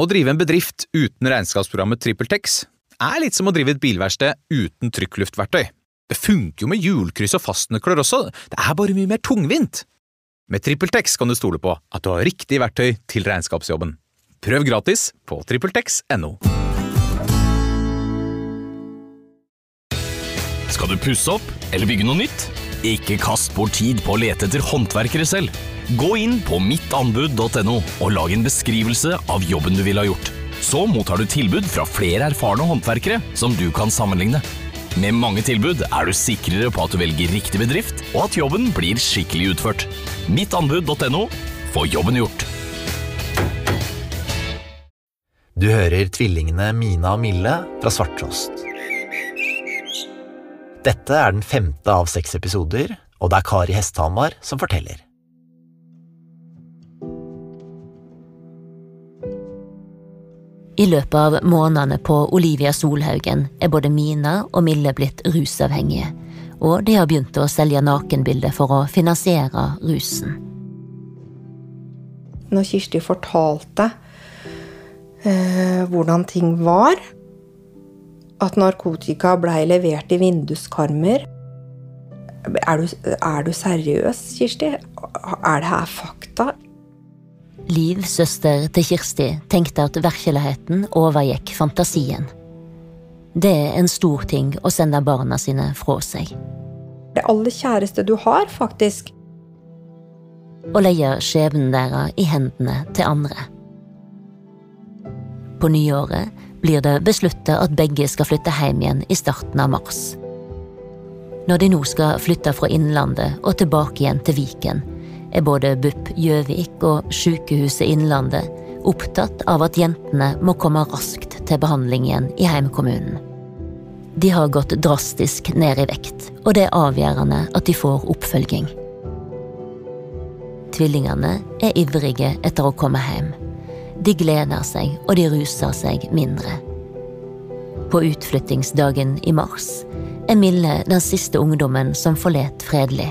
Å drive en bedrift uten regnskapsprogrammet TrippelTex er litt som å drive et bilverksted uten trykkluftverktøy. Det funker jo med hjulkryss og fastnøkler også, det er bare mye mer tungvint. Med TrippelTex kan du stole på at du har riktig verktøy til regnskapsjobben. Prøv gratis på TrippelTex.no. Skal du pusse opp eller bygge noe nytt? Ikke kast bort tid på å lete etter håndverkere selv. Gå inn på mittanbud.no og lag en beskrivelse av jobben du ville ha gjort. Så mottar du tilbud fra flere erfarne håndverkere som du kan sammenligne. Med mange tilbud er du sikrere på at du velger riktig bedrift, og at jobben blir skikkelig utført. Mittanbud.no få jobben gjort. Du hører tvillingene Mina og Mille fra Svarttrost. Dette er den femte av seks episoder, og det er Kari Hesthamar som forteller. I løpet av månedene på Olivia Solhaugen er både Mina og Mille blitt rusavhengige, og de har begynt å selge nakenbilder for å finansiere rusen. Når Kirsti fortalte eh, hvordan ting var, at narkotika blei levert i vinduskarmer er du, er du seriøs, Kirsti? Er det her fakta? Liv, søster til Kirsti, tenkte at virkeligheten overgikk fantasien. Det er en stor ting å sende barna sine fra seg. Det aller kjæreste du har, faktisk. Og legger skjebnen deres i hendene til andre. På nyåret blir det besluttet at begge skal flytte hjem igjen i starten av mars. Når de nå skal flytte fra Innlandet og tilbake igjen til Viken, er både BUP Gjøvik og Sykehuset Innlandet opptatt av at jentene må komme raskt til behandling igjen i heimkommunen. De har gått drastisk ned i vekt, og det er avgjørende at de får oppfølging. Tvillingene er ivrige etter å komme hjem. De gleder seg, og de ruser seg mindre. På utflyttingsdagen i mars er Mille den siste ungdommen som forlet fredelig.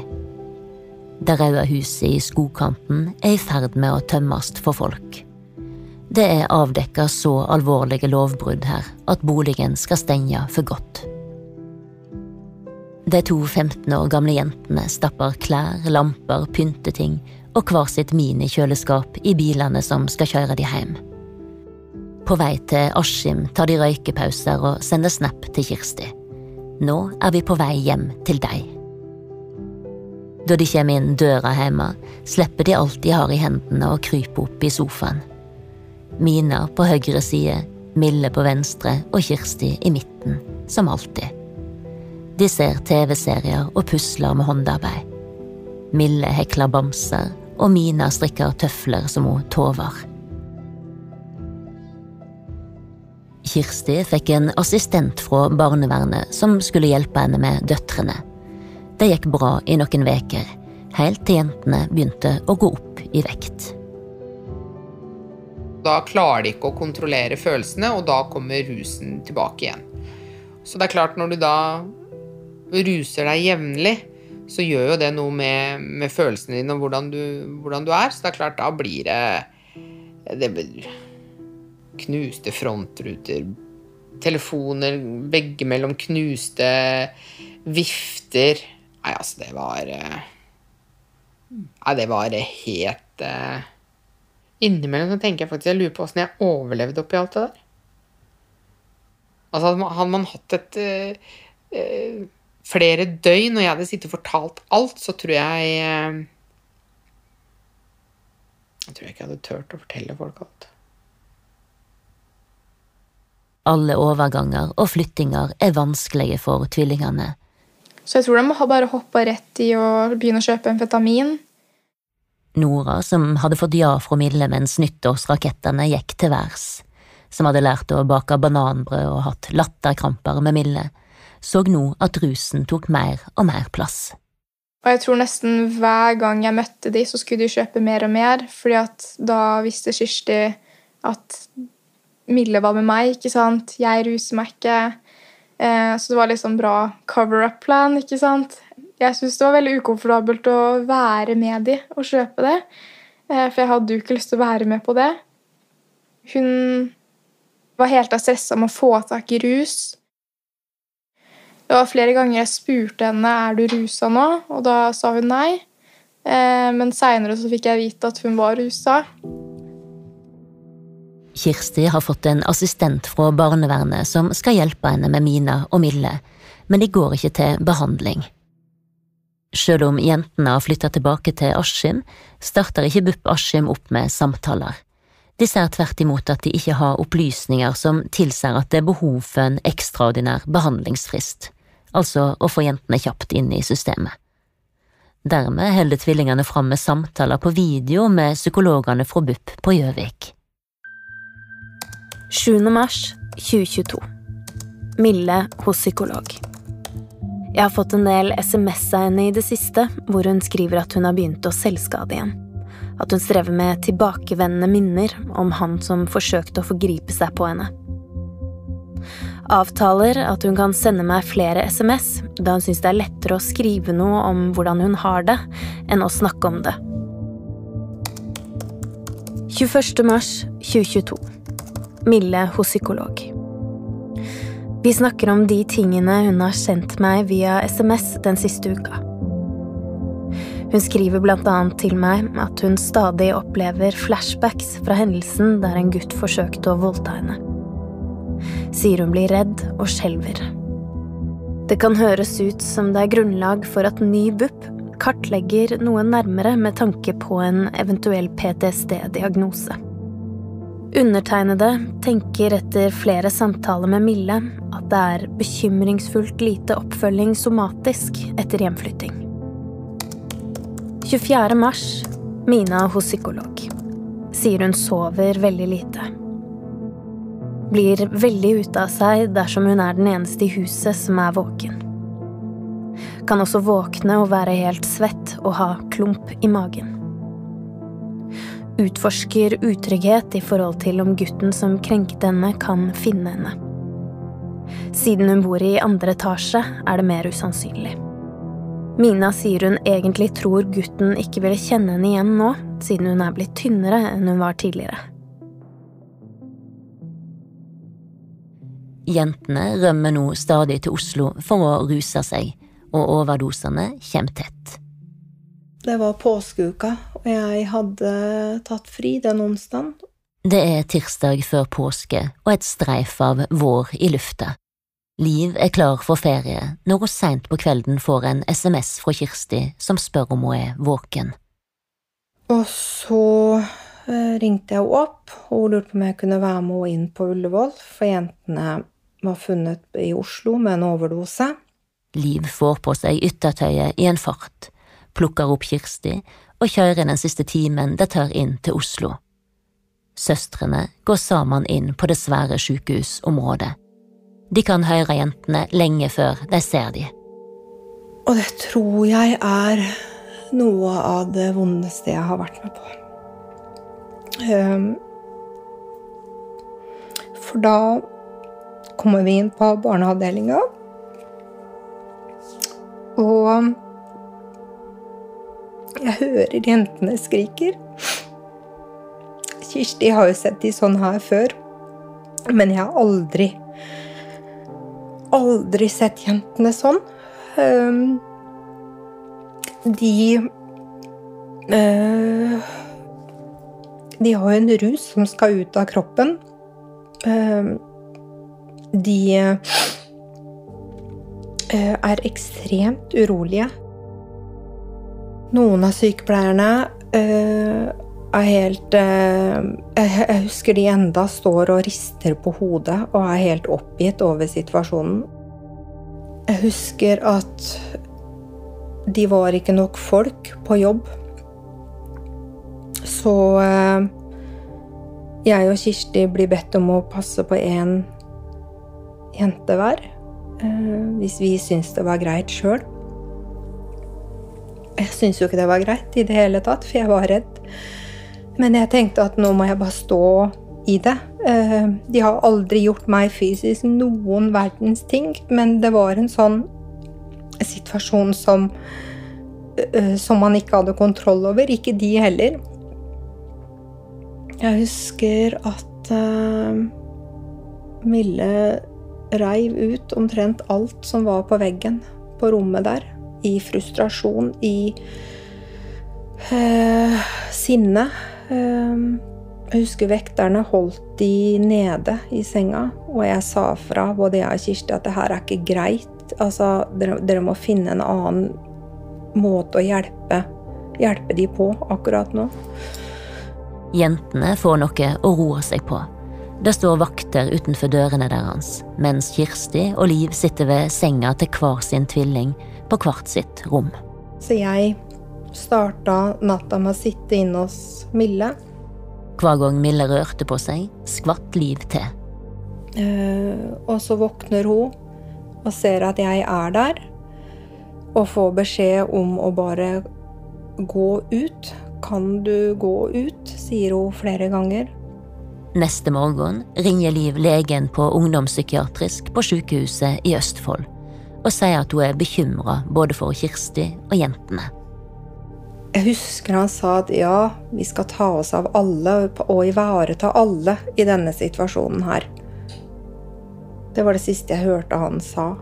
Det røde huset i skogkanten er i ferd med å tømmes for folk. Det er avdekka så alvorlige lovbrudd her at boligen skal stenge for godt. De to 15 år gamle jentene stapper klær, lamper, pynteting og hver sitt minikjøleskap i bilene som skal kjøre de hjem. På vei til Askim tar de røykepauser og sender snap til Kirsti. Nå er vi på vei hjem til deg. Da de kommer inn døra hjemme, slipper de alt de har i hendene og kryper opp i sofaen. Mina på høyre side, Mille på venstre og Kirsti i midten, som alltid. De ser TV-serier og pusler med håndarbeid. Mille hekler bamser, og Mina strikker tøfler som hun tover. Kirsti fikk en assistent fra barnevernet som skulle hjelpe henne med døtrene. Det gikk bra i noen veker, helt til jentene begynte å gå opp i vekt. Da klarer de ikke å kontrollere følelsene, og da kommer rusen tilbake igjen. Så det er klart, når du da ruser deg jevnlig, så gjør jo det noe med, med følelsene dine og hvordan du, hvordan du, er. Så det er klart, da blir det Det blir knuste frontruter, telefoner begge mellom knuste vifter Nei, altså, det var Nei, det var helt uh, Innimellom så tenker jeg faktisk Jeg lurer på åssen jeg overlevde oppi alt det der. Altså, hadde man hatt et uh, uh, flere døgn, og jeg hadde sittet og fortalt alt, så tror jeg Jeg tror jeg ikke jeg hadde turt å fortelle folk alt. Alle overganger og flyttinger er vanskelige for tvillingene. Så jeg tror de har bare hoppa rett i å begynne å kjøpe amfetamin. Nora, som hadde fått ja fra Mille mens nyttårsrakettene gikk til værs, som hadde lært å bake bananbrød og hatt latterkramper med Mille, så nå at rusen tok mer og mer plass. Og jeg tror nesten hver gang jeg møtte de, så skulle de kjøpe mer og mer, fordi at da visste Kirsti at Mille var med meg, ikke sant. Jeg ruser meg ikke. Eh, så det var liksom bra cover-up-plan, ikke sant. Jeg syns det var veldig ukomfortabelt å være med de og kjøpe det, eh, for jeg hadde jo ikke lyst til å være med på det. Hun var helt av stressa med å få tak i rus. Det var flere ganger jeg spurte henne er du rusa nå, og da sa hun nei. Eh, men seinere fikk jeg vite at hun var rusa. Kirsti har fått en assistent fra barnevernet som skal hjelpe henne med Mina og Mille, men de går ikke til behandling. Selv om jentene har flytta tilbake til Askim, starter ikke BUP Askim opp med samtaler. De ser tvert imot at de ikke har opplysninger som tilsier at det er behov for en ekstraordinær behandlingsfrist, altså å få jentene kjapt inn i systemet. Dermed holder tvillingene fram med samtaler på video med psykologene fra BUP på Gjøvik. 7. mars 2022 Mille hos psykolog. Jeg har fått en del SMS av henne i det siste, hvor hun skriver at hun har begynt å selvskade igjen. At hun strever med tilbakevendende minner om han som forsøkte å forgripe seg på henne. Avtaler at hun kan sende meg flere SMS, da hun syns det er lettere å skrive noe om hvordan hun har det, enn å snakke om det. 21. mars 2022 Mille hos psykolog. Vi snakker om de tingene hun har sendt meg via SMS den siste uka. Hun skriver blant annet til meg at hun stadig opplever flashbacks fra hendelsen der en gutt forsøkte å voldta henne. Sier hun blir redd og skjelver. Det kan høres ut som det er grunnlag for at ny BUP kartlegger noe nærmere med tanke på en eventuell PTSD-diagnose. Undertegnede tenker etter flere samtaler med Mille at det er bekymringsfullt lite oppfølging somatisk etter hjemflytting. 24. mars Mina hos psykolog. Sier hun sover veldig lite. Blir veldig ute av seg dersom hun er den eneste i huset som er våken. Kan også våkne og være helt svett og ha klump i magen utforsker utrygghet i forhold til om gutten som krenket henne, kan finne henne. Siden hun bor i andre etasje, er det mer usannsynlig. Mina sier hun egentlig tror gutten ikke ville kjenne henne igjen nå, siden hun er blitt tynnere enn hun var tidligere. Jentene rømmer nå stadig til Oslo for å ruse seg, og overdosene kommer tett. Det var påskeuka, og jeg hadde tatt fri den onsdagen. Det er tirsdag før påske og et streif av vår i lufta. Liv er klar for ferie når hun seint på kvelden får en SMS fra Kirsti som spør om hun er våken. Og så eh, ringte jeg henne opp, og hun lurte på om jeg kunne være med henne inn på Ullevål, for jentene var funnet i Oslo med en overdose. Liv får på seg yttertøyet i en fart plukker opp Kirsti og kjører den siste timen det tar inn til Oslo. Søstrene går sammen inn på det svære sykehusområdet. De kan høre jentene lenge før de ser de. Og det tror jeg er noe av det vondeste jeg har vært med på. Um, for da kommer vi inn på barneavdelinga, og jeg hører jentene skriker. Kirsti har jo sett de sånn her før, men jeg har aldri Aldri sett jentene sånn. Um, de uh, De har jo en rus som skal ut av kroppen. Um, de uh, er ekstremt urolige. Noen av sykepleierne øh, er helt øh, Jeg husker de enda står og rister på hodet og er helt oppgitt over situasjonen. Jeg husker at de var ikke nok folk på jobb. Så øh, jeg og Kirsti blir bedt om å passe på én jente hver. Hvis vi syns det var greit sjøl. Jeg syntes jo ikke det var greit i det hele tatt, for jeg var redd. Men jeg tenkte at nå må jeg bare stå i det. Eh, de har aldri gjort meg fysisk noen verdens ting, men det var en sånn situasjon som, eh, som man ikke hadde kontroll over. Ikke de heller. Jeg husker at uh, Mille reiv ut omtrent alt som var på veggen på rommet der. I frustrasjon, i øh, sinne. Eh, jeg husker vekterne holdt de nede i senga, og jeg sa fra, både jeg og Kirsti, at det her er ikke greit. Altså, dere, dere må finne en annen måte å hjelpe, hjelpe de på akkurat nå. Jentene får noe å roe seg på. Det står vakter utenfor dørene deres, mens Kirsti og Liv sitter ved senga til hver sin tvilling på hvert sitt rom. Så jeg starta natta med å sitte inne hos Mille. Hver gang Mille rørte på seg, skvatt Liv til. Eh, og så våkner hun og ser at jeg er der, og får beskjed om å bare gå ut. Kan du gå ut? sier hun flere ganger. Neste morgen ringer Liv legen på ungdomspsykiatrisk på sykehuset i Østfold og sier at hun er bekymra både for Kirsti og jentene. Jeg husker han sa at ja, vi skal ta oss av alle og ivareta alle i denne situasjonen her. Det var det siste jeg hørte han sa.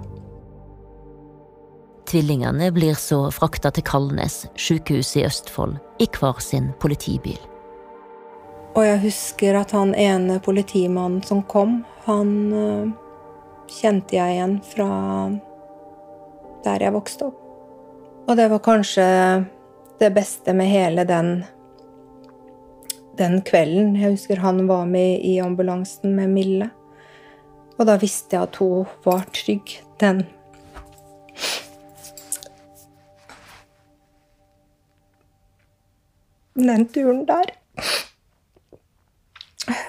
Tvillingene blir så frakta til Kalnes, sykehus i Østfold, i hver sin politibil. Og jeg husker at han ene politimannen som kom, han uh, kjente jeg igjen fra der jeg vokste opp. Og det var kanskje det beste med hele den den kvelden. Jeg husker han var med i ambulansen med Mille. Og da visste jeg at hun var trygg den Den turen der.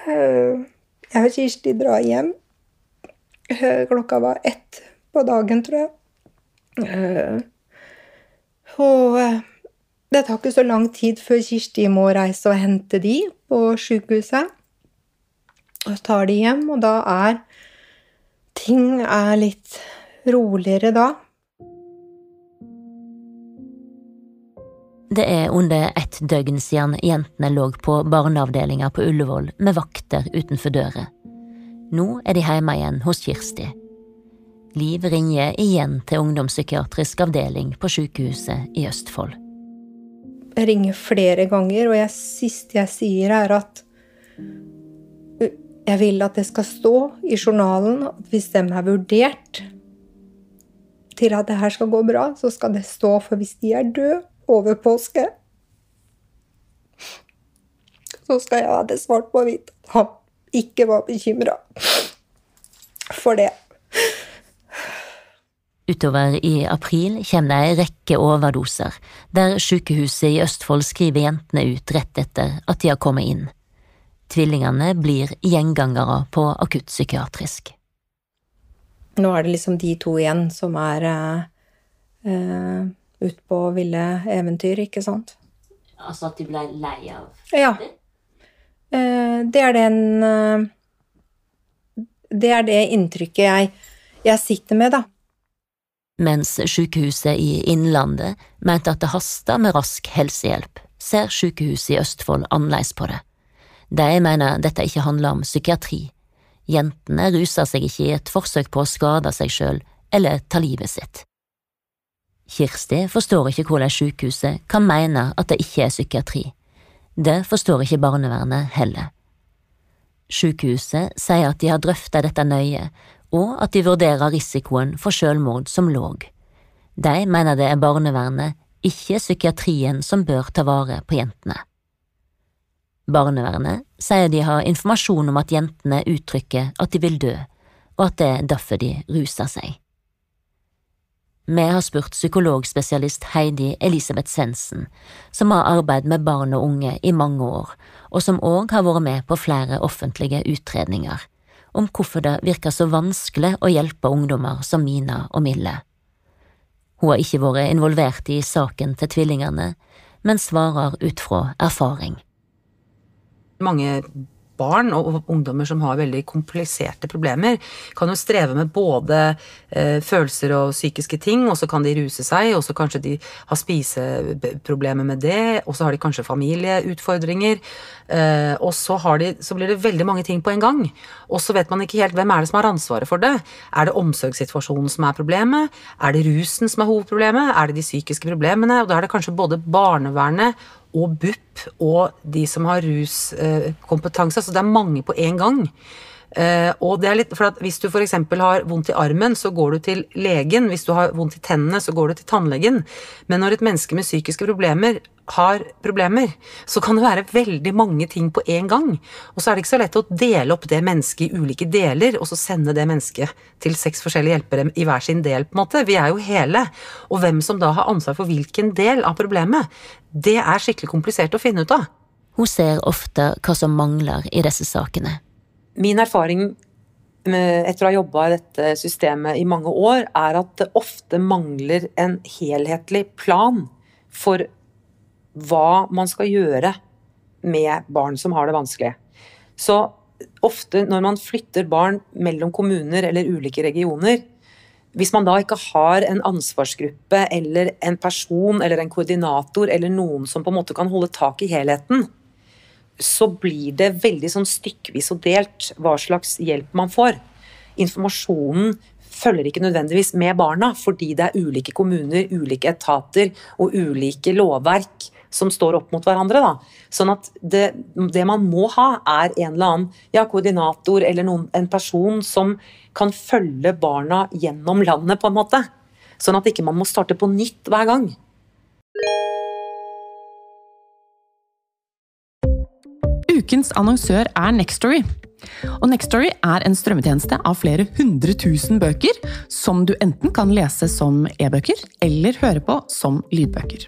Jeg og Kirsti drar hjem. Klokka var ett på dagen, tror jeg. Eh, og det tar ikke så lang tid før Kirsti må reise og hente de på sykehuset. Og tar de hjem, og da er ting er litt roligere da. Det er under ett døgn siden jentene lå på barneavdelinga på Ullevål med vakter utenfor døra. Nå er de hjemme igjen hos Kirsti. Liv ringer igjen til ungdomspsykiatrisk avdeling på sykehuset i Østfold. Jeg ringer flere ganger, og det siste jeg sier, er at jeg vil at det skal stå i journalen at hvis de er vurdert til at det her skal gå bra, så skal det stå, for hvis de er døde over påske, så skal jeg ha det svart på hvitt at han ikke var bekymra for det. Utover i april kommer det ei rekke overdoser, der sykehuset i Østfold skriver jentene ut rett etter at de har kommet inn. Tvillingene blir gjengangere på akuttpsykiatrisk. Nå er det liksom de to igjen som er eh, eh ut på ville eventyr, ikke sant? Altså at de ble lei av Ja. Uh, det er den uh, Det er det inntrykket jeg, jeg sitter med, da. Mens sykehuset i Innlandet mente at det hasta med rask helsehjelp, ser sykehuset i Østfold annerledes på det. De mener dette ikke handler om psykiatri. Jentene ruser seg ikke i et forsøk på å skade seg sjøl eller ta livet sitt. Kirsti forstår ikke hvordan sykehuset kan mene at det ikke er psykiatri. Det forstår ikke barnevernet heller. Sykehuset sier at de har drøftet dette nøye, og at de vurderer risikoen for selvmord som låg. De mener det er barnevernet, ikke psykiatrien, som bør ta vare på jentene. Barnevernet sier de har informasjon om at jentene uttrykker at de vil dø, og at det er derfor de ruser seg. Vi har spurt psykologspesialist Heidi Elisabeth Svendsen, som har arbeidet med barn og unge i mange år, og som òg har vært med på flere offentlige utredninger, om hvorfor det virker så vanskelig å hjelpe ungdommer som Mina og Mille. Hun har ikke vært involvert i saken til tvillingene, men svarer ut fra erfaring. Mange barn og ungdommer som har veldig kompliserte problemer, kan jo streve med både eh, følelser og psykiske ting, og så kan de ruse seg, og så kanskje de har spiseproblemer med det, og så har de kanskje familieutfordringer. Eh, og så, de, så, blir det veldig mange ting på en gang. Og så vet man ikke helt hvem er det som har ansvaret for det. Er det omsorgssituasjonen som er problemet? Er det rusen som er hovedproblemet? Er det de psykiske problemene? Og da er det kanskje både barnevernet og BUP og de som har ruskompetanse. Så det er mange på en gang. Uh, og det er litt, for at Hvis du f.eks. har vondt i armen, så går du til legen. Hvis du har vondt i tennene, så går du til tannlegen. Men når et menneske med psykiske problemer har problemer, så kan det være veldig mange ting på en gang. Og så er det ikke så lett å dele opp det mennesket i ulike deler, og så sende det mennesket til seks forskjellige hjelpere i hver sin del, på en måte. Vi er jo hele. Og hvem som da har ansvar for hvilken del av problemet, det er skikkelig komplisert å finne ut av. Hun ser ofte hva som mangler i disse sakene. Min erfaring etter å ha jobba i dette systemet i mange år, er at det ofte mangler en helhetlig plan for hva man skal gjøre med barn som har det vanskelig. Så ofte når man flytter barn mellom kommuner eller ulike regioner, hvis man da ikke har en ansvarsgruppe eller en person eller en koordinator eller noen som på en måte kan holde tak i helheten, så blir det veldig sånn stykkevis og delt hva slags hjelp man får. Informasjonen følger ikke nødvendigvis med barna, fordi det er ulike kommuner, ulike etater og ulike lovverk som står opp mot hverandre. Da. Sånn at det, det, man må ha, er en eller annen ja, koordinator eller noen, en person som kan følge barna gjennom landet, på en måte. Sånn at ikke man må starte på nytt hver gang. Ukens annonsør er Nextory. Og Nextory er en strømmetjeneste av flere hundre tusen bøker, som du enten kan lese som e-bøker eller høre på som lydbøker.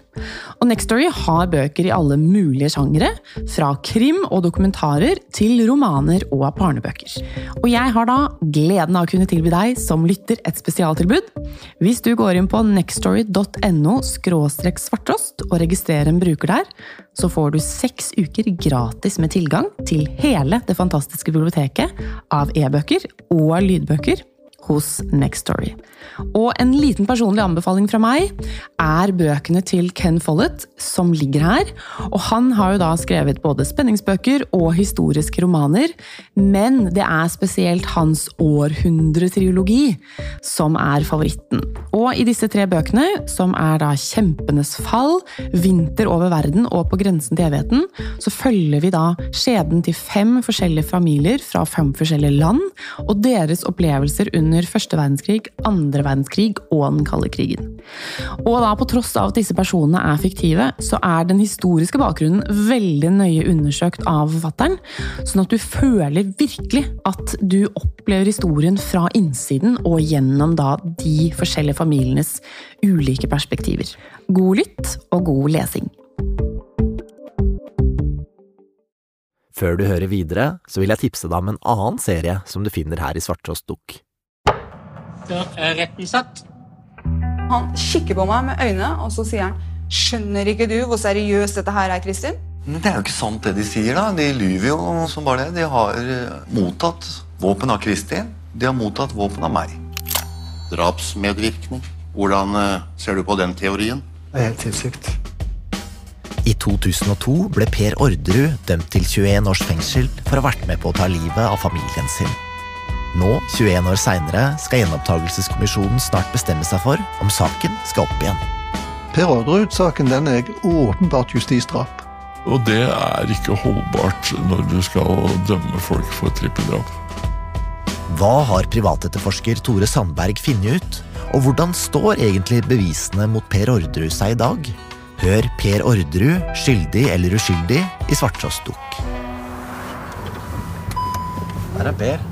Og Nextory har bøker i alle mulige sjangere, fra krim og dokumentarer til romaner og barnebøker. Og jeg har da gleden av å kunne tilby deg som lytter et spesialtilbud. Hvis du går inn på nextory.no svartrost og registrerer en bruker der, så får du seks uker gratis med tilgang til hele det fantastiske biblioteket av e-bøker og lydbøker hos Nextory. Og en liten personlig anbefaling fra meg er bøkene til Ken Follett, som ligger her. Og han har jo da skrevet både spenningsbøker og historiske romaner, men det er spesielt hans århundretriologi som er favoritten. Og i disse tre bøkene, som er da Kjempenes fall, Vinter over verden og På grensen til evigheten, så følger vi da skjebnen til fem forskjellige familier fra fem forskjellige land, og deres opplevelser under første verdenskrig, andre verdenskrig og den kalde krigen. Og da på tross av at disse personene er fiktive, så er den historiske bakgrunnen veldig nøye undersøkt av forfatteren, sånn at du føler virkelig at du opplever historien fra innsiden og gjennom da de forskjellige familienes ulike perspektiver. God lytt og god lesing. Før du hører videre, så vil jeg tipse deg om en annen serie som du finner her i Svarttrost Dukk. Da er retten satt. Han kikker på meg med øynene, og så sier han Skjønner ikke du hvor seriøst dette her er, Kristin? Men Det er jo ikke sant det de sier, da. De lyver jo som bare det. De har eh, mottatt våpen av Kristin. De har mottatt våpen av meg. Drapsmedvirkning. Hvordan eh, ser du på den teorien? Det er helt sinnssykt. I 2002 ble Per Orderud dømt til 21 års fengsel for å ha vært med på å ta livet av familien sin. Nå, 21 år seinere, skal gjenopptakelseskommisjonen snart bestemme seg for om saken skal opp igjen. Per Orderud-saken den er åpenbart justisdrap. Og det er ikke holdbart når du skal dømme folk for trippeldrap. Hva har privatetterforsker Tore Sandberg funnet ut? Og hvordan står egentlig bevisene mot Per Orderud seg i dag? Hør Per Orderud, skyldig eller uskyldig, i Svarttrost Dukk. Der er Per.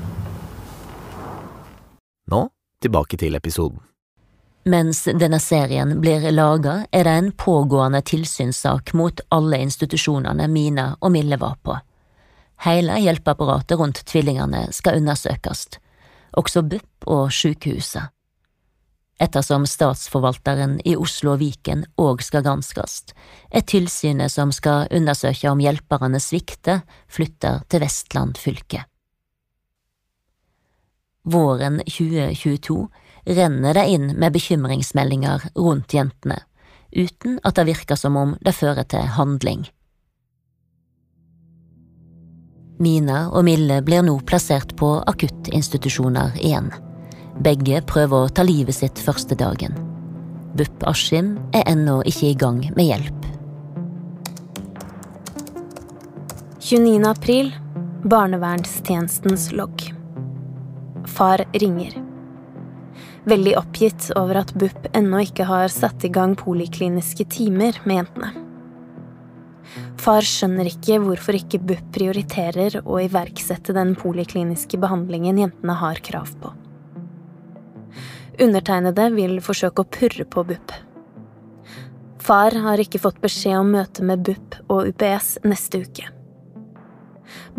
Tilbake til episoden. Mens denne serien blir laga, er det en pågående tilsynssak mot alle institusjonene Mina og Mille var på. Hele hjelpeapparatet rundt tvillingene skal undersøkes, også BUP og sykehuset. ettersom statsforvalteren i Oslo og Viken òg skal granskes, er tilsynet som skal undersøke om hjelperne svikter, flytter til Vestland fylke. Våren 2022 renner det inn med bekymringsmeldinger rundt jentene, uten at det virker som om det fører til handling. Mina og Mille blir nå plassert på akuttinstitusjoner igjen. Begge prøver å ta livet sitt første dagen. BUP Askim er ennå ikke i gang med hjelp. 29. april, barnevernstjenestens logg. Far ringer. Veldig oppgitt over at BUP ennå ikke har satt i gang polikliniske timer med jentene. Far skjønner ikke hvorfor ikke BUP prioriterer å iverksette den polikliniske behandlingen jentene har krav på. Undertegnede vil forsøke å purre på BUP. Far har ikke fått beskjed om møte med BUP og UPS neste uke.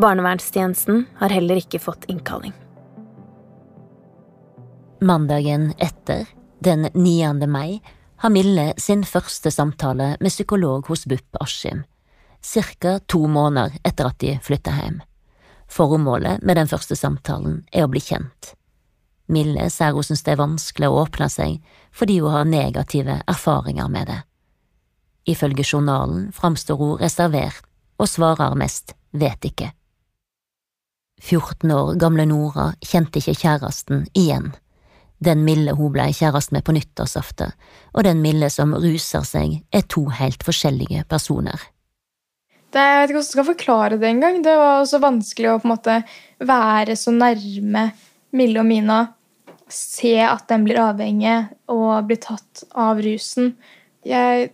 Barnevernstjenesten har heller ikke fått innkalling. Mandagen etter, den 9. mai, har Mille sin første samtale med psykolog hos BUP Askim ca. to måneder etter at de flytta hjem. Formålet med den første samtalen er å bli kjent. Mille sier hun synes det er vanskelig å åpne seg fordi hun har negative erfaringer med det. Ifølge journalen framstår hun reservert og svarer mest vet ikke. 14 år gamle Nora kjente ikke kjæresten igjen. Den Mille hun ble kjæreste med på nyttårsaften, og den Mille som ruser seg, er to helt forskjellige personer. Det, jeg vet ikke hvordan jeg skal forklare det engang. Det var så vanskelig å på en måte være så nærme Mille og Mina. Se at den blir avhengig og blir tatt av rusen. Jeg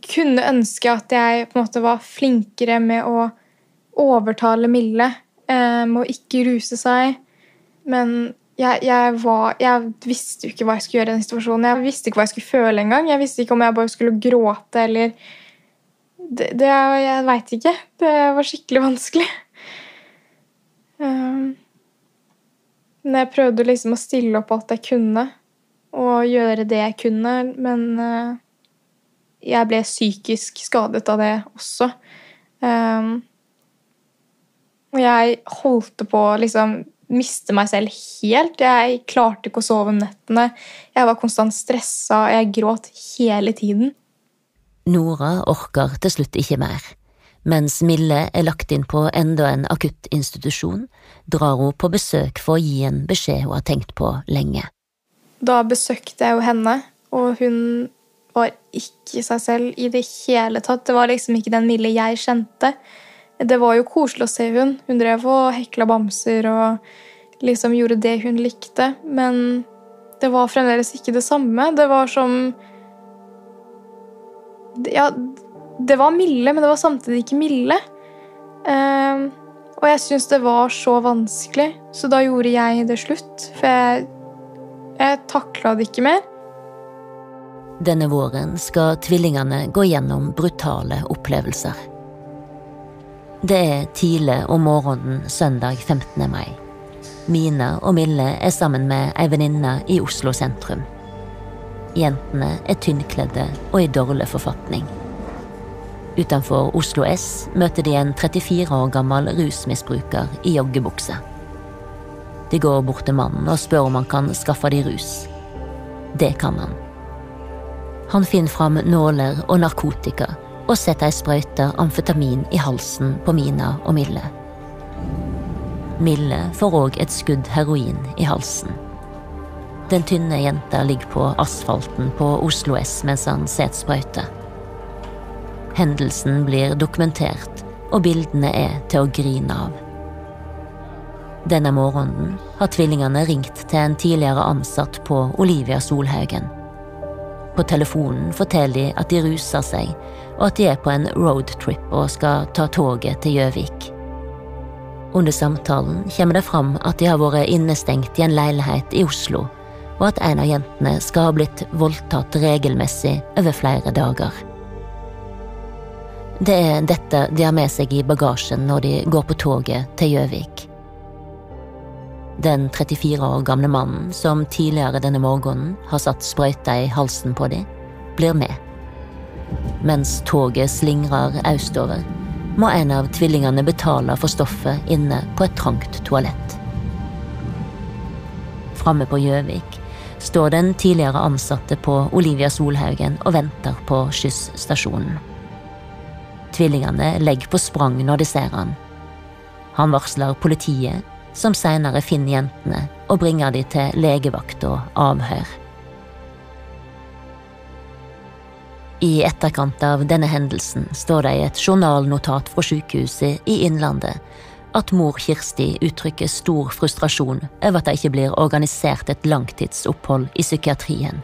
kunne ønske at jeg på en måte var flinkere med å overtale Mille eh, med å ikke ruse seg. Men jeg, jeg, var, jeg, visste jo ikke hva jeg skulle gjøre i den situasjonen. Jeg visste ikke hva jeg skulle føle engang. Jeg visste ikke om jeg bare skulle gråte eller det, det Jeg veit ikke. Det var skikkelig vanskelig. Um, men jeg prøvde liksom å stille opp alt jeg kunne, og gjøre det jeg kunne, men uh, jeg ble psykisk skadet av det også. Um, og jeg holdt på liksom miste meg selv helt. Jeg klarte ikke å sove om nettene. Jeg var konstant stressa, jeg gråt hele tiden. Nora orker til slutt ikke mer. Mens Mille er lagt inn på enda en akuttinstitusjon, drar hun på besøk for å gi en beskjed hun har tenkt på lenge. Da besøkte jeg jo henne, og hun var ikke seg selv i det hele tatt. Det var liksom ikke den Mille jeg kjente. Det var jo koselig å se hun. Hun drev og hekla bamser og liksom gjorde det hun likte, men det var fremdeles ikke det samme. Det var som ja, det var Mille, men det var samtidig ikke Mille. Uh, og jeg syntes det var så vanskelig, så da gjorde jeg det slutt. For jeg, jeg takla det ikke mer. Denne våren skal tvillingene gå gjennom brutale opplevelser. Det er tidlig om morgenen søndag 15. mai. Mina og Mille er sammen med ei venninne i Oslo sentrum. Jentene er tynnkledde og i dårlig forfatning. Utenfor Oslo S møter de en 34 år gammel rusmisbruker i joggebukse. De går bort til mannen og spør om han kan skaffe de rus. Det kan han. Han finner fram nåler og narkotika og setter ei sprøyte amfetamin i halsen på Mina og Mille. Mille får òg et skudd heroin i halsen. Den tynne jenta ligger på asfalten på Oslo S mens han set sprøyte. Hendelsen blir dokumentert, og bildene er til å grine av. Denne morgenen har tvillingene ringt til en tidligere ansatt på Olivia Solhaugen. På telefonen forteller de at de ruser seg, og at de er på en roadtrip og skal ta toget til Gjøvik. Under samtalen kommer det fram at de har vært innestengt i en leilighet i Oslo og at en av jentene skal ha blitt voldtatt regelmessig over flere dager. Det er dette de har med seg i bagasjen når de går på toget til Gjøvik. Den 34 år gamle mannen som tidligere denne morgenen har satt sprøyta i halsen på dem, blir med. Mens toget slingrer østover, må en av tvillingene betale for stoffet inne på et trangt toalett. Framme på Gjøvik står den tidligere ansatte på Olivia Solhaugen og venter på skysstasjonen. Tvillingene legger på sprang når de ser han. Han varsler politiet, som senere finner jentene og bringer de til legevakt og avhør. I etterkant av denne hendelsen står det i et journalnotat fra sykehuset i Innlandet at mor Kirsti uttrykker stor frustrasjon over at det ikke blir organisert et langtidsopphold i psykiatrien,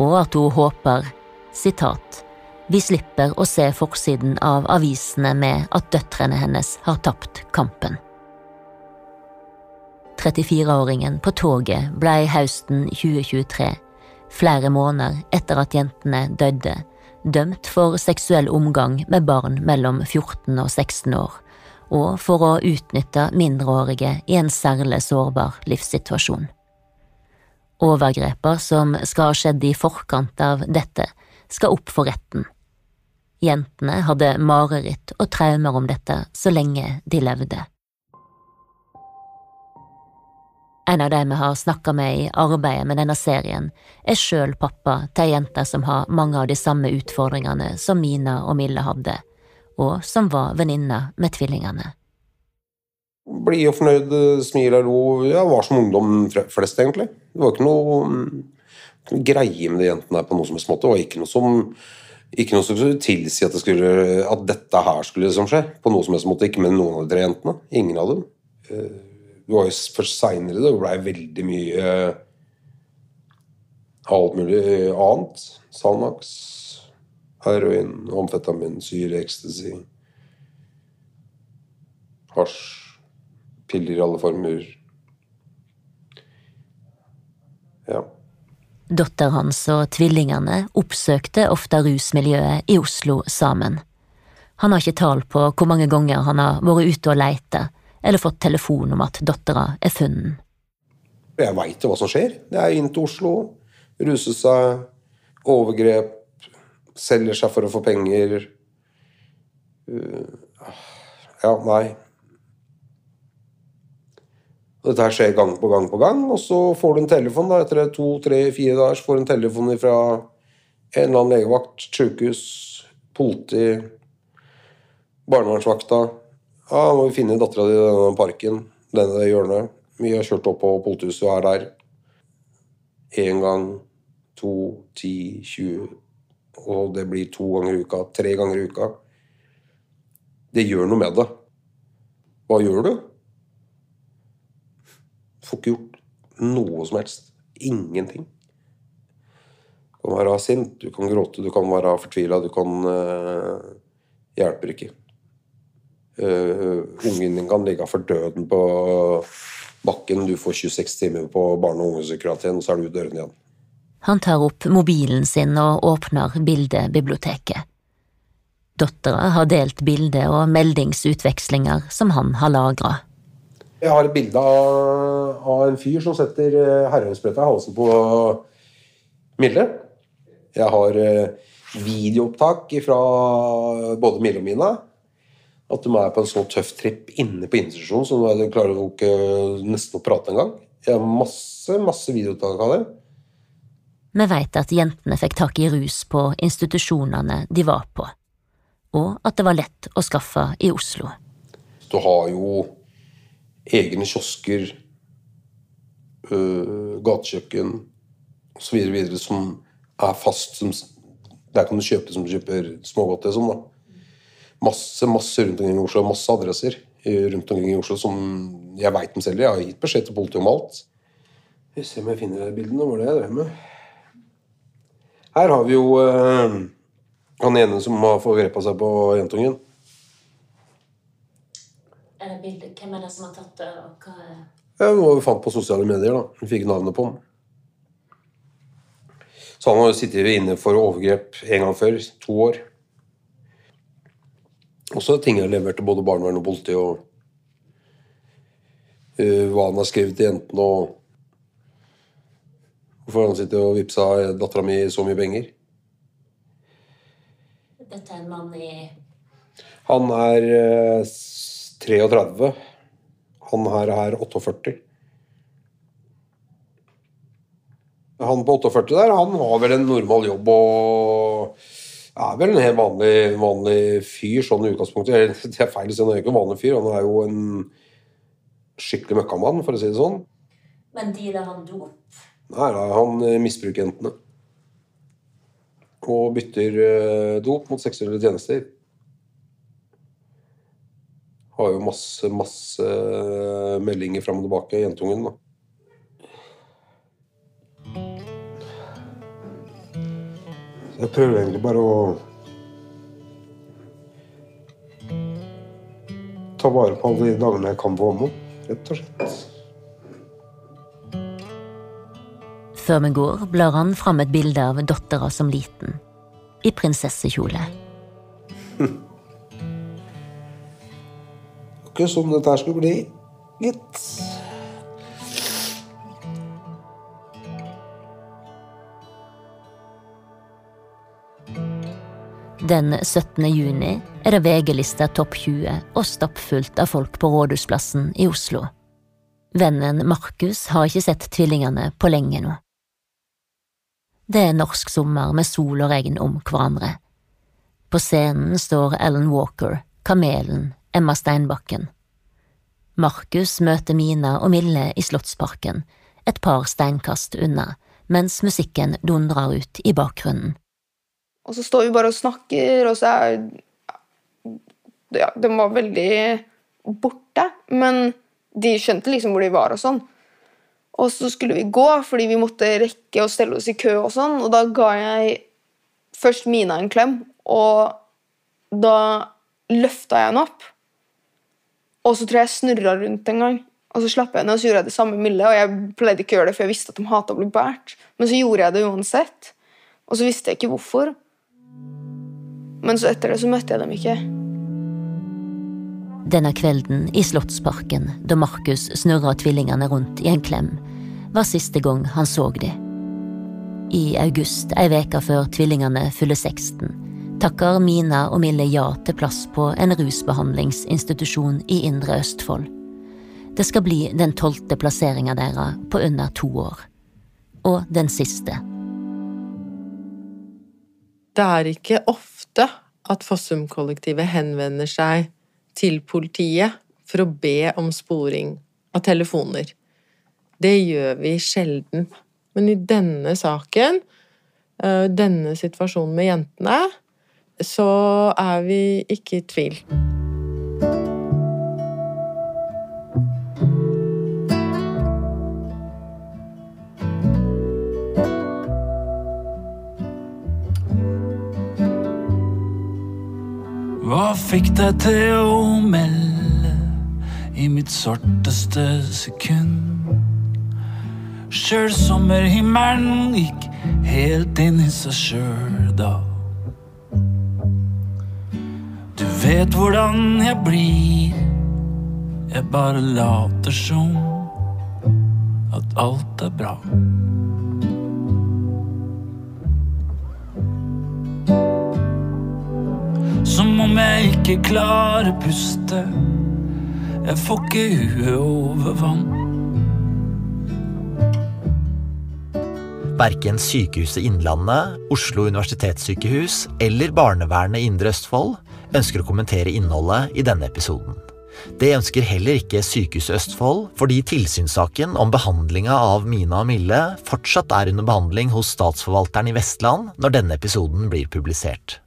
og at hun håper sitat, vi slipper å se forsiden av avisene med at døtrene hennes har tapt kampen. 34-åringen på toget ble høsten 2023, flere måneder etter at jentene døde, dømt for seksuell omgang med barn mellom 14 og 16 år, og for å utnytte mindreårige i en særlig sårbar livssituasjon. Overgreper som skal ha skjedd i forkant av dette, skal opp for retten. Jentene hadde mareritt og traumer om dette så lenge de levde. En av de vi har snakka med i arbeidet med denne serien, er sjøl pappa til ei jente som har mange av de samme utfordringene som Mina og Mille hadde, og som var venninne med tvillingene. Blide og fornøyd, smiler og lo. Ja, var som ungdom flest, egentlig. Det var ikke noe greie med de jentene her på noe som helst måte. Det var ikke noe som ikke noe som skulle tilsi at, det skulle, at dette her skulle liksom skje. På noe som helst måte. Ikke med noen av de tre jentene. Ingen av dem. Eh, det var jo først seinere det blei veldig mye uh, alt mulig annet. Salmax, heroin, amfetamin, syre, ecstasy. Hasj. Piller i alle former. Ja. Datter hans og tvillingene oppsøkte ofte rusmiljøet i Oslo sammen. Han har ikke tall på hvor mange ganger han har vært ute og leite, eller fått telefon om at dattera er funnet. Jeg veit jo hva som skjer. Det er inn til Oslo, ruse seg, overgrep, selger seg for å få penger. Uh, ja, nei. Dette her skjer gang på gang på gang, og så får du en telefon da, etter to, tre, fire dager. Så får du en telefon fra en eller annen legevakt, sykehus, politi, barnevernsvakta. Ja, må vi finne dattera di i denne parken, denne hjørnet. Vi har kjørt opp på politihuset og er der. Én gang, to, ti, tjue Og det blir to ganger i uka, tre ganger i uka. Det gjør noe med det. Hva gjør du? Får ikke gjort noe som helst. Ingenting. Du kan være sint, du kan gråte, du kan være fortvila, du kan uh, Hjelper ikke. Uh, ungen din kan ligge for døden på bakken, du får 26 timer på barne- og ungdomspsykiatrien, så er du ute døren igjen. Han tar opp mobilen sin og åpner bildebiblioteket. Dattera har delt bilde- og meldingsutvekslinger som han har lagra. Jeg har et bilde av, av en fyr som setter herrehøysbretta i halsen på Mille. Jeg har eh, videoopptak fra både Mille og Mina. At de er på en så tøff tripp inne på institusjonen så de klarer jo ikke nesten å prate engang. Jeg har masse, masse videoopptak av det. Vi veit at jentene fikk tak i rus på institusjonene de var på, og at det var lett å skaffe i Oslo. Du har jo egne kiosker, øh, gatekjøkken osv. som er fast. Som, der kan du kjøpe det som du kjøper smågodt. sånn da. Masse masse rundt omkring i Oslo, masse adresser rundt omkring i Oslo som jeg veit om selv. Jeg har gitt beskjed til politiet om alt. Vi ser om jeg finner det bildet. Hva er det jeg drev med? Her har vi jo øh, han ene som har forgrepa seg på jentungen. Er det bildet? Hvem er det som har tatt det, og hva er Ja, vi fant på sosiale medier. da. Vi fikk navnet på han. Så han har jo sittet inne for overgrep en gang før. To år. Også ting jeg leverte både barnevern og politi. og uh, hva han har skrevet til jentene, og hvorfor han sitter og vippsa dattera mi så mye penger. Dette er en mann i Han er uh, 33. Han her er 48. Han på 48 der, han har vel en normal jobb og er vel en helt vanlig, vanlig fyr sånn i utgangspunktet. Det er feil å si, han er ikke en vanlig fyr. Han er jo en skikkelig møkkamann, for å si det sånn. Men dealer han dop? Nei, nei, han eh, misbruker jentene. Og bytter eh, dop mot seksuelle tjenester. Har jo masse, masse eh, meldinger fram og tilbake, jentungen. da. Jeg prøver egentlig bare å ta vare på alle de dagene jeg kan om henne, rett og slett. Før vi går, blar han fram et bilde av dattera som liten, i prinsessekjole. Ikke som dette her skulle bli, gitt. Den 17. juni er det VG-lista Topp 20 og stappfullt av folk på Rådhusplassen i Oslo. Vennen Markus har ikke sett tvillingene på lenge nå. Det er norsk sommer med sol og regn om hverandre. På scenen står Alan Walker, Kamelen, Emma Steinbakken. Markus møter Mina og Mille i Slottsparken, et par steinkast unna, mens musikken dundrer ut i bakgrunnen. Og så står vi bare og snakker, og så er ja, De var veldig borte, men de skjønte liksom hvor de var og sånn. Og så skulle vi gå, fordi vi måtte rekke å stelle oss i kø og sånn, og da ga jeg først Mina en klem, og da løfta jeg henne opp. Og så tror jeg jeg snurra rundt en gang, og så slapp jeg henne, og så gjorde jeg det samme milde. Og jeg pleide ikke å gjøre det, for jeg visste at de hata å bli båret, men så gjorde jeg det uansett. Og så visste jeg ikke hvorfor. Men så etter det så møtte jeg dem ikke. Denne kvelden i Slottsparken, da Markus snurra tvillingene rundt i en klem, var siste gang han så dem. I august, ei veke før tvillingene fyller 16, takker Mina og Mille ja til plass på en rusbehandlingsinstitusjon i Indre Østfold. Det skal bli den tolvte plasseringa deres på under to år. Og den siste. Det er ikke ofte at Fossum-kollektivet henvender seg til politiet for å be om sporing av telefoner. Det gjør vi sjelden. Men i denne saken, eh, denne situasjonen med jentene, så er vi ikke i tvil. Hva fikk deg til å melde i mitt svarteste sekund? Sjøl sommerhimmelen gikk helt inn i seg sjøl da. Du vet hvordan jeg blir, jeg bare later som at alt er bra. Som om jeg ikke klarer puste. Jeg får ikke huet over vann. Verken Sykehuset Innlandet, Oslo universitetssykehus eller barnevernet i Indre Østfold ønsker å kommentere innholdet i denne episoden. Det ønsker heller ikke Sykehuset Østfold, fordi tilsynssaken om behandlinga av Mina og Mille fortsatt er under behandling hos Statsforvalteren i Vestland når denne episoden blir publisert.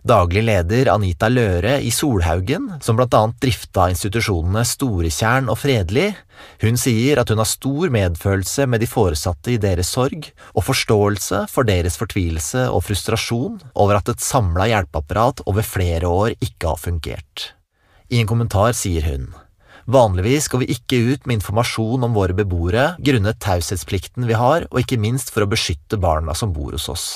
Daglig leder Anita Løre i Solhaugen, som blant annet drifta institusjonene Storetjern og Fredelig, hun sier at hun har stor medfølelse med de foresatte i deres sorg, og forståelse for deres fortvilelse og frustrasjon over at et samla hjelpeapparat over flere år ikke har fungert. I en kommentar sier hun Vanligvis går vi ikke ut med informasjon om våre beboere grunnet taushetsplikten vi har, og ikke minst for å beskytte barna som bor hos oss.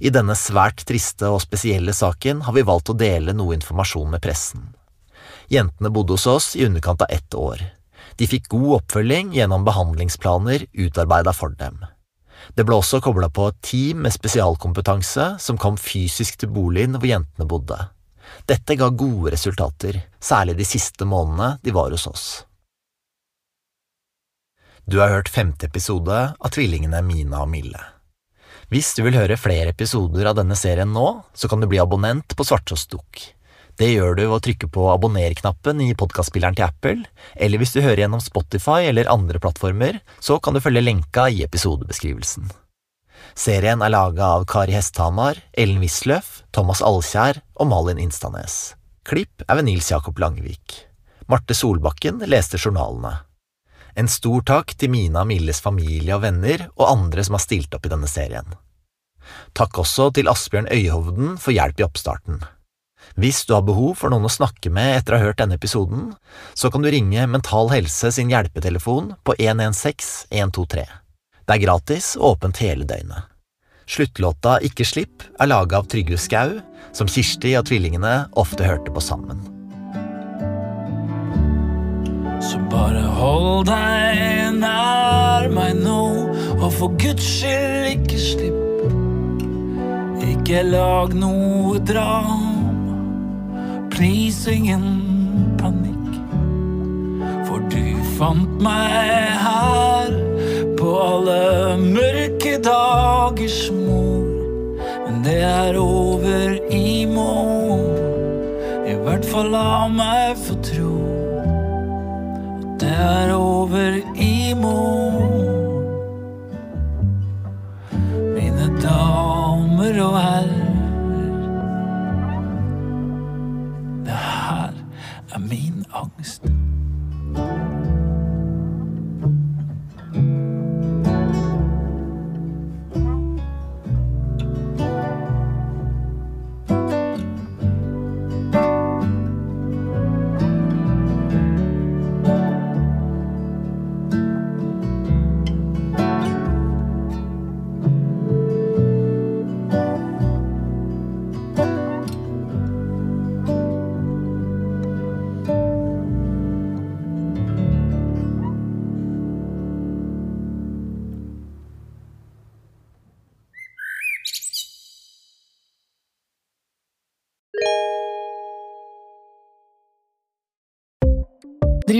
I denne svært triste og spesielle saken har vi valgt å dele noe informasjon med pressen. Jentene bodde hos oss i underkant av ett år. De fikk god oppfølging gjennom behandlingsplaner utarbeida for dem. Det ble også kobla på et team med spesialkompetanse som kom fysisk til boligen hvor jentene bodde. Dette ga gode resultater, særlig de siste månedene de var hos oss. Du har hørt femte episode av Tvillingene Mina og Mille. Hvis du vil høre flere episoder av denne serien nå, så kan du bli abonnent på Svartsåsdukk. Det gjør du ved å trykke på abonner-knappen i podkastspilleren til Apple, eller hvis du hører gjennom Spotify eller andre plattformer, så kan du følge lenka i episodebeskrivelsen. Serien er laga av Kari Hesthamar, Ellen Wisløff, Thomas Alkjær og Malin Instanes. Klipp er ved Nils Jakob Langvik. Marte Solbakken leste journalene. En stor takk til Mina Milles familie og venner og andre som har stilt opp i denne serien. Takk også til Asbjørn Øyhovden for hjelp i oppstarten. Hvis du har behov for noen å snakke med etter å ha hørt denne episoden, så kan du ringe Mental Helse sin hjelpetelefon på 116 123. Det er gratis og åpent hele døgnet. Sluttlåta Ikke slipp er laga av Trygve Skau, som Kirsti og tvillingene ofte hørte på sammen. Så bare hold deg nær meg nå, og for guds skyld ikke slipp. Ikke lag noe drama, please ingen panikk. For du fant meg her på alle mørke dagers mor. Men det er over i morgen, i hvert fall la meg få tro. at Det er over i morgen. Damer og herrer. Det her er min angst.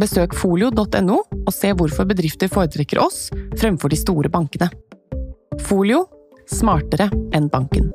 Besøk folio.no og se hvorfor bedrifter foretrekker oss fremfor de store bankene. Folio smartere enn banken.